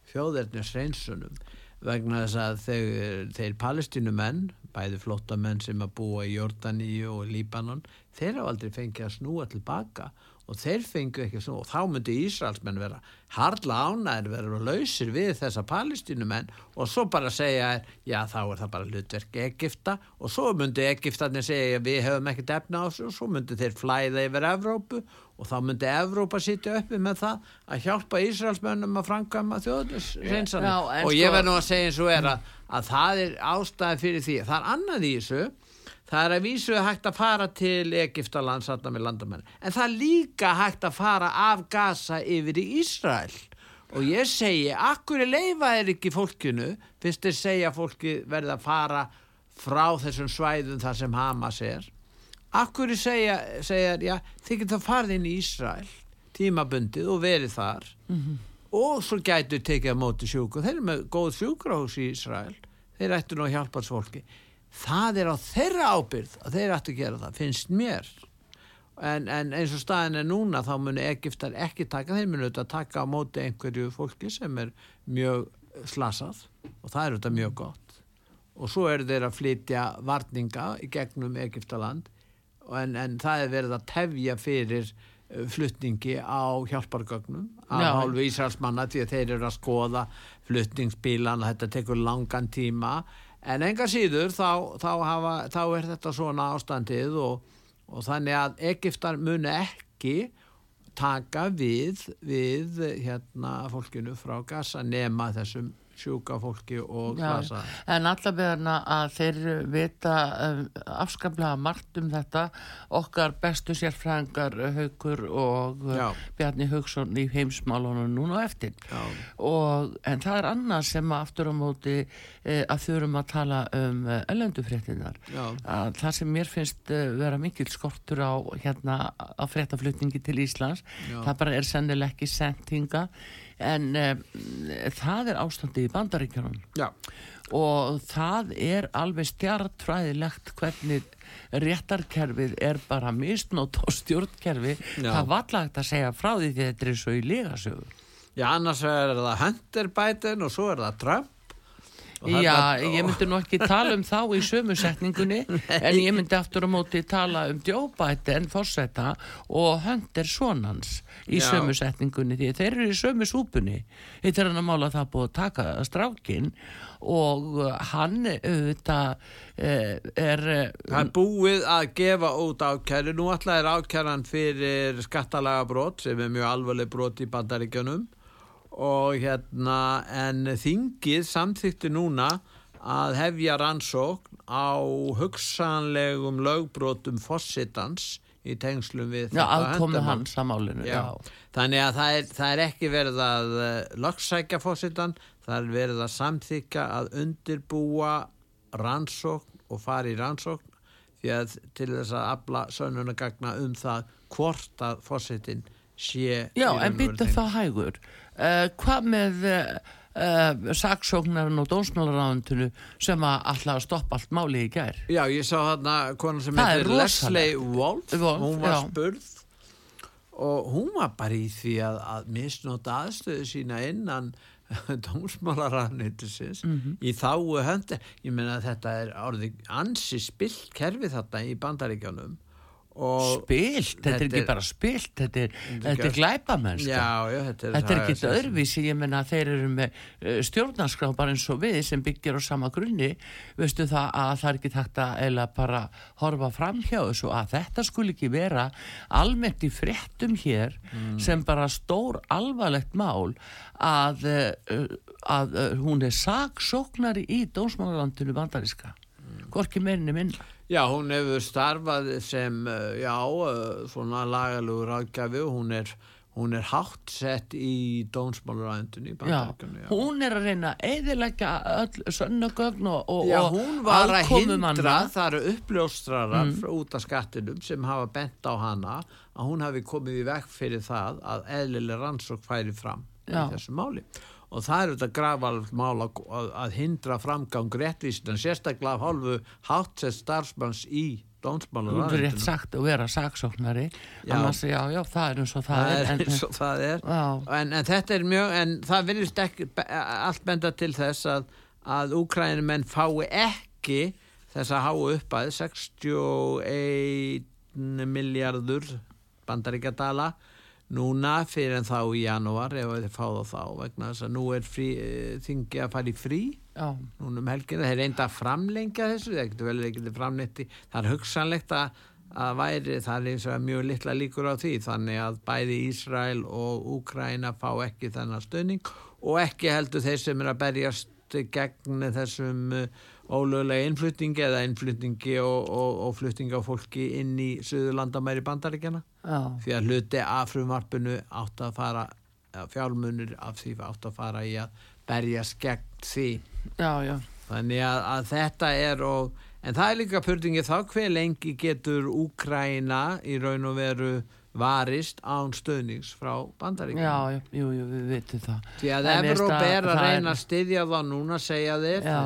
þjóðernis reynsunum vegna þess að þeir, þeir palestinumenn, bæði flottamenn sem að búa í Jordani og Líbanon, þeir hafa aldrei fengið að snúa tilbaka og þeir fengu ekki og þá myndi Ísraelsmenn vera harla ánæður vera lausir við þessa palestinumenn og svo bara segja já þá er það bara hlutverk Egipta og svo myndi Egiptarnir segja við hefum ekkert efna á þessu. Og svo myndi þeir flæða yfir Evrópu. Og þá myndi Evrópa sitja uppi með það að hjálpa Ísraelsmönnum að framkvæma þjóðnis Já, en og ég sko- verð nú að segja eins og er að, að það er ástæði fyrir því. Það er annað í þessu það er að vísu hægt að fara til Egiptaland satt með landamenn en það er líka hægt að fara af Gaza yfir í Ísrael. Og ég segi, akkur er leifa er ekki fólkinu fyrst þeir segja fólki verði að fara frá þessum svæðum þar sem Hamas er? Akkur er segja, segja já, þið getur farið inn í Ísrael tímabundið og verið þar? Og svo gætu tekið á móti sjúku. Þeir eru með góð sjúkrahús í Ísrael. Þeir ættu nú að hjálpa þess fólki það er á þeirra ábyrð að þeir ættu að gera það, finnst mér. En, en eins og staðin er núna þá munu Egiptar ekki taka þeir munu auðvitað taka á móti einhverju fólki sem er mjög slasað og það er auðvitað mjög gott. Og svo eru þeir að flytja varninga í gegnum Egiptaland en, en það er verið að tefja fyrir eh, flutningi á hjálpargögnum Já. hálfu Ísraelsmanna því að þeir eru að skoða flutningsbílana, þetta tekur langan tíma en enga síður þá, þá, hafa, þá er þetta svona ástandið og, og þannig að Egiptar muni ekki taka við, við hérna fólkinu frá Gaza nema þessum sjúka fólki og glasa. en allavega að þeir vita um, afskaplega margt um þetta. Okkar bestu sérfræðingar Haukur og uh, Já. Bjarni Hauksson í heimsmálunum núna á eftir. Og, en það er annað sem aftur á móti eh, að þurfum að tala um ellendufréttinar það sem mér finnst vera mikil skortur á hérna á fréttaflutningi til Íslands Já. það bara er sennilega ekki sendinga en uh, það er ástandið í bandaríkjunum Já. og það er alveg stjartfræðilegt hvernig réttarkerfið er bara misnót á stjórnkerfi Já. það var allagt að segja frá því þetta er svo í legasögu Já, annars er það Hunter Biden og svo er það Trump. Já, ég myndi nú ekki tala um þá í sömu setningunni <laughs> en ég myndi aftur á móti tala um Joe Biden, fórseta og Hunter Sonans í Já. sömu setningunni því þeir eru í sömu súpunni þetta er hann að mála það búið að taka strákin og uh, hann auðvitað eh, er eh, Það er búið að gefa út ákæri. Nú alltaf er ákæran fyrir skattalaga brot sem er mjög alvarleg brot í bandaríkjunum og hérna en þingið samþykti núna að hefja rannsókn á hugsanlegum lögbrotum fossitans í tengslum við já, þetta. Já. Þannig að það er, það er ekki verið að uh, lögsækja fósitan, það er verið að samþykja að undirbúa rannsókn og fara í rannsókn því að til þess að afla sönnunagagna um það hvort að fórsetin sé Já, en þeim. þá hægur. Uh, hvað með uh, saksóknarinn og dómsmálaráðundinu sem að alltaf stoppa allt máli í gær? Já, ég sá þarna kona sem heitir Leslie Wolf, Wolf, hún var já. spurð og hún var bara í því að, að misnóta aðstöðu sína innan <laughs> dómsmálarannitusins Mhm. í þáu höndi ég meina að þetta er orðið ansi spilt kerfi þarna í bandaríkjánum Spilt, þetta er Þetta ekki er- bara spilt, þetta er, þetta er ekki- glæpamennska. þetta Þetta er ekki sem- öðruvísi, ég menna þeir eru með uh, stjórnarskrá bara eins og við sem byggir á sama grunni, veistu það að það er ekki takt að eila bara horfa fram hjá þessu að þetta skul ekki vera almennt í fréttum hér Mm. sem bara stór alvarlegt mál að, uh, að uh, hún er saksóknari í dómsmálalandinu bandaríska. Mm. Hvorki meirinni minna. Já, hún hefur starfað sem, uh, já, uh, svona lagalugur ráðgjafi og hún er, hún er hátt sett í dónsmálaræðundunni í Já, bandaríkjunni. Já. hún er að reyna að eðilegja öll sönnugögn og, og, Já, hún var að hindra, það eru uppljóstrarar Mm. út af skattinum sem hafa bent á hana að hún hafi komið í vekk fyrir það að eðlileg rannsók færi fram Já. í þessu máli. Og það er þetta grafalegt mál að, að, að hindra framgang réttvísin, sérstaklega af hálfu háttsett starfsmanns í Hún er dónsmálaræðundunum. rétt sagt að vera saksóknari. Annars, já, já, það er eins og það, það er en, eins og það er. En, en þetta er mjög en það virðist ekki allt benda til þess að, að úkrænumenn fái ekki þessa háu uppæð 61 miljardur bandaríkjadala núna fyrir en þá í janúar ef þeir fá það þá vegna þess að nú er frí, eh, þingi að fara í frí. Já, núna um helgina, þeir reynda að framlengja þessu, þeir getur vel ekki framleiti það er hugsanlegt að, að væri það er eins og mjög litla líkur á því þannig að bæði Ísrael og Úkraina fá ekki þennan stöðning og ekki heldur þeir sem er að berjast gegn þessum uh, ólögulega innflutningi eða innflutningi og, og, og flutningi á fólki inn í Suðurlandamæri bandaríkjana já, því að hluti af frumvarpinu átt að fara fjálmunir af því átt að fara í að berjast gegn því. Já, já. Þannig að, að þetta er og, en það er líka pörtingi þá hver lengi getur Úkraina í raun og veru varist án stöðnings frá bandaríkjum. Já, jú, jú, við vitum það. Því að Evróp er að reyna að styðja það núna, segja já.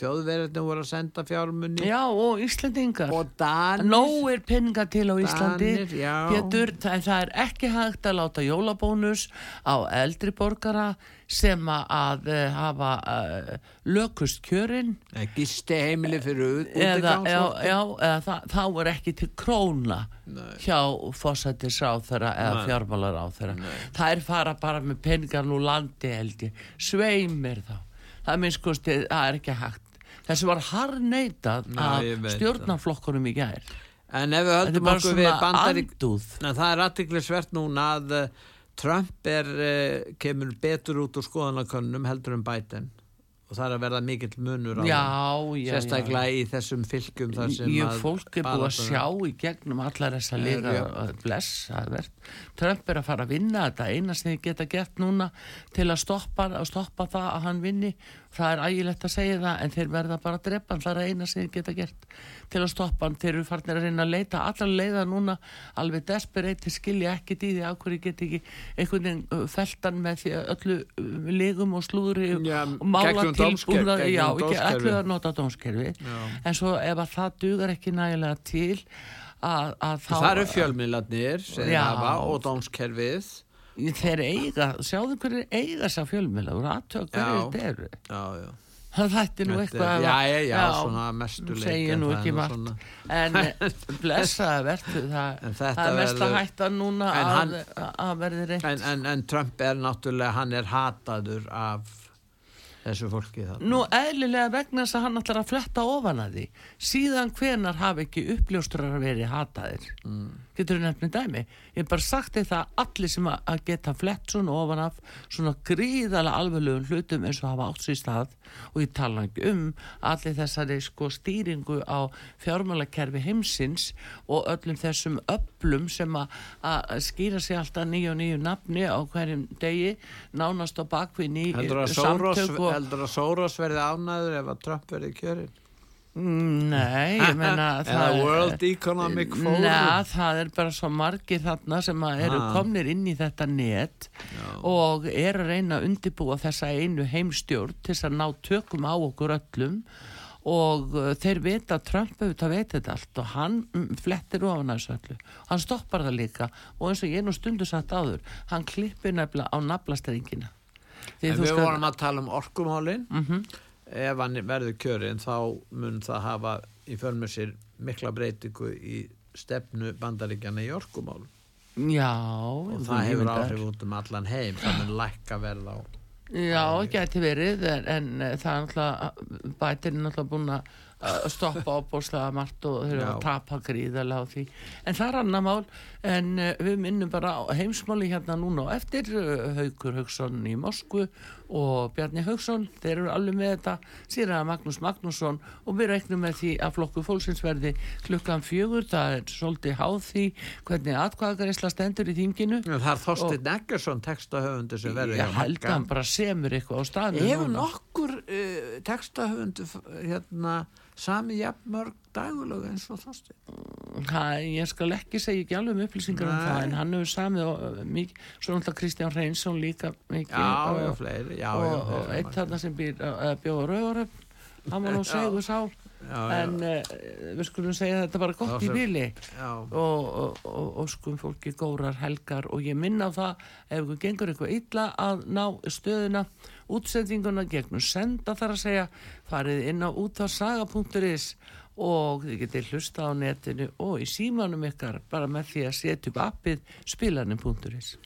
Þjóðverðinu voru að senda fjármunni Já, og Íslandingar. og Danir. Nóg er peninga til á Íslandi. Danir. Pétur, það, það er ekki hægt að láta jólabónus á eldri borgara sem að uh, hafa uh, lökust kjörin. Gisti heimili fyrir eða, já, já, eða það, þá er ekki til króna Nei. hjá fósættisráþara eða Nei. fjármálaráþara það er fara bara með peningar nú landi held ég, sveimir þá. Það minnst það er ekki hægt. Þessu var harneitað veit stjórnarflokkunum í gær. En ef við höldum okkur við andúð. En það er aðtiklisvert núna að Trump er, uh, kemur betur út úr skoðanakönnum heldur um Biden og það er að verða mikill munur á já, já, já sérstaklega í þessum fylgjum þar sem Ég að fólk er búið að sjá í gegnum allar þessa Er, liða já. blessaðvert. Trump er að fara að vinna þetta eina sem þið geta gert núna til að stoppa, að stoppa það að hann vinni. Það er ægilegt að segja það en þeir verða bara að drepa hann. Það er eina sem þið geta gert til að stoppa hann. Þeir eru farnir að reyna að leita allar leiða núna alveg desperate skilja ekkit í því af hverju get ekki einhvern veginn feltan með því að öllu ligum og slúðri Já, og mála tilbúna ætlu að nota dómskerfi Já. en svo ef að það dugar ekki nægilega til að, að þá Það eru fjölmiðlarnir þeir og dómskerfið þeir eiga, sjáðu hverju eiga þessa fjölmjöla og aðtöða hverju þetta eru? Já, já. Það þætti nú Þetta eitthvað er- að- já, já, já, svona að mestu nú er ekki margt. svona- en <laughs> blessaði verðu það, En þetta það er mest að verður- hætta núna að, hann- að verði reynt. En, en, en Trump er náttúrulega hann er hataður af þessu fólki þarna. Nú eðlilega vegna þess að hann ætlar að fletta ofan að því. Síðan hvenar hafi ekki uppljóstrar verið hataðir? Mm. Getur þú nefnt með dæmi? Ég hef bara sagt það að allir sem að- geta flett svona ofan af svona gríðalega alveglegum hlutum eins og hafa átt sér stað og ég tala ekki um allir þessari sko stýringu á fjármálakerfi heimsins og öllum þessum öllum sem að, skýra sig alltaf nýju og nýju nafni á hverjum degi nánast á bakvið ný heldur að, að Soros verði ánæður ef að Trump verði kjörin Mm, Nei, ég meina <laughs> Eða World Economic Forum. Nei, það er bara svo margir þarna sem að eru komnir inn í þetta net og er að reyna að undibúa þessa einu heimstjórn til að ná tökum á okkur öllum og uh, þeir vita að Trump auðvitað veit þetta allt og hann mm, flettir ofan þessu öllu. Hann stoppar það líka og eins og ég nú stundu satt áður hann klippir nefnilega á þú við vorum að tala um orkumálin. Mhm. Ef hann verður kjörin þá mun það hafa í förmur sér mikla breytingu í stefnu bandaríkjana í orkumál Já, og það hefur áhrif út um allan heim það mun lækka verð á Já, gæti verið en, en eh, það er náttúrulega bætir er náttúrulega búin að stoppa opbóðslega margt og þeir eru að tapa gríðarlega á því. En það er annar mál en uh, við minnum bara á heimsmáli hérna núna og eftir uh, Haukur Hauksson í Moskvu og Bjarni Hauksson þeir eru alveg með þetta síðan að Magnús Magnússon og við reiknum með því að flokku fólksins verði klukkan fjögur það er svolítið háð því hvernig atkvæðagarisla stendur í þinginu. Það er Þorsteinn Eggersson textahöfundur sem verður ég held að hann bara semur eitthvað á staðinu Hefur nokkur uh, textahöfundur hérna sami jafnmörg dagulög eins og Þorsteinn. Ha, ég skal ekki segja ekki alveg um upplýsingar um Nei. það en hann hefur samið og, mikið, svo náttúrulega Kristján Reynsson líka mikið Já, og, fleiri já, og, já, og þeir eru eitt þarna sem býr bjóða rauðaröf hann var nú segur sá. En uh, við skulum segja þetta bara gott í sem- og, og, og, og skum fólki górar helgar. Og ég minna á það ef ykkur gengur eitthvað illa að ná stöðuna útsendinguna gegnum senda þar að segja farið inn á útvarsaga.is og þið getið hlusta á netinu og í símanum ykkar bara með því að setja upp appið spilanin.is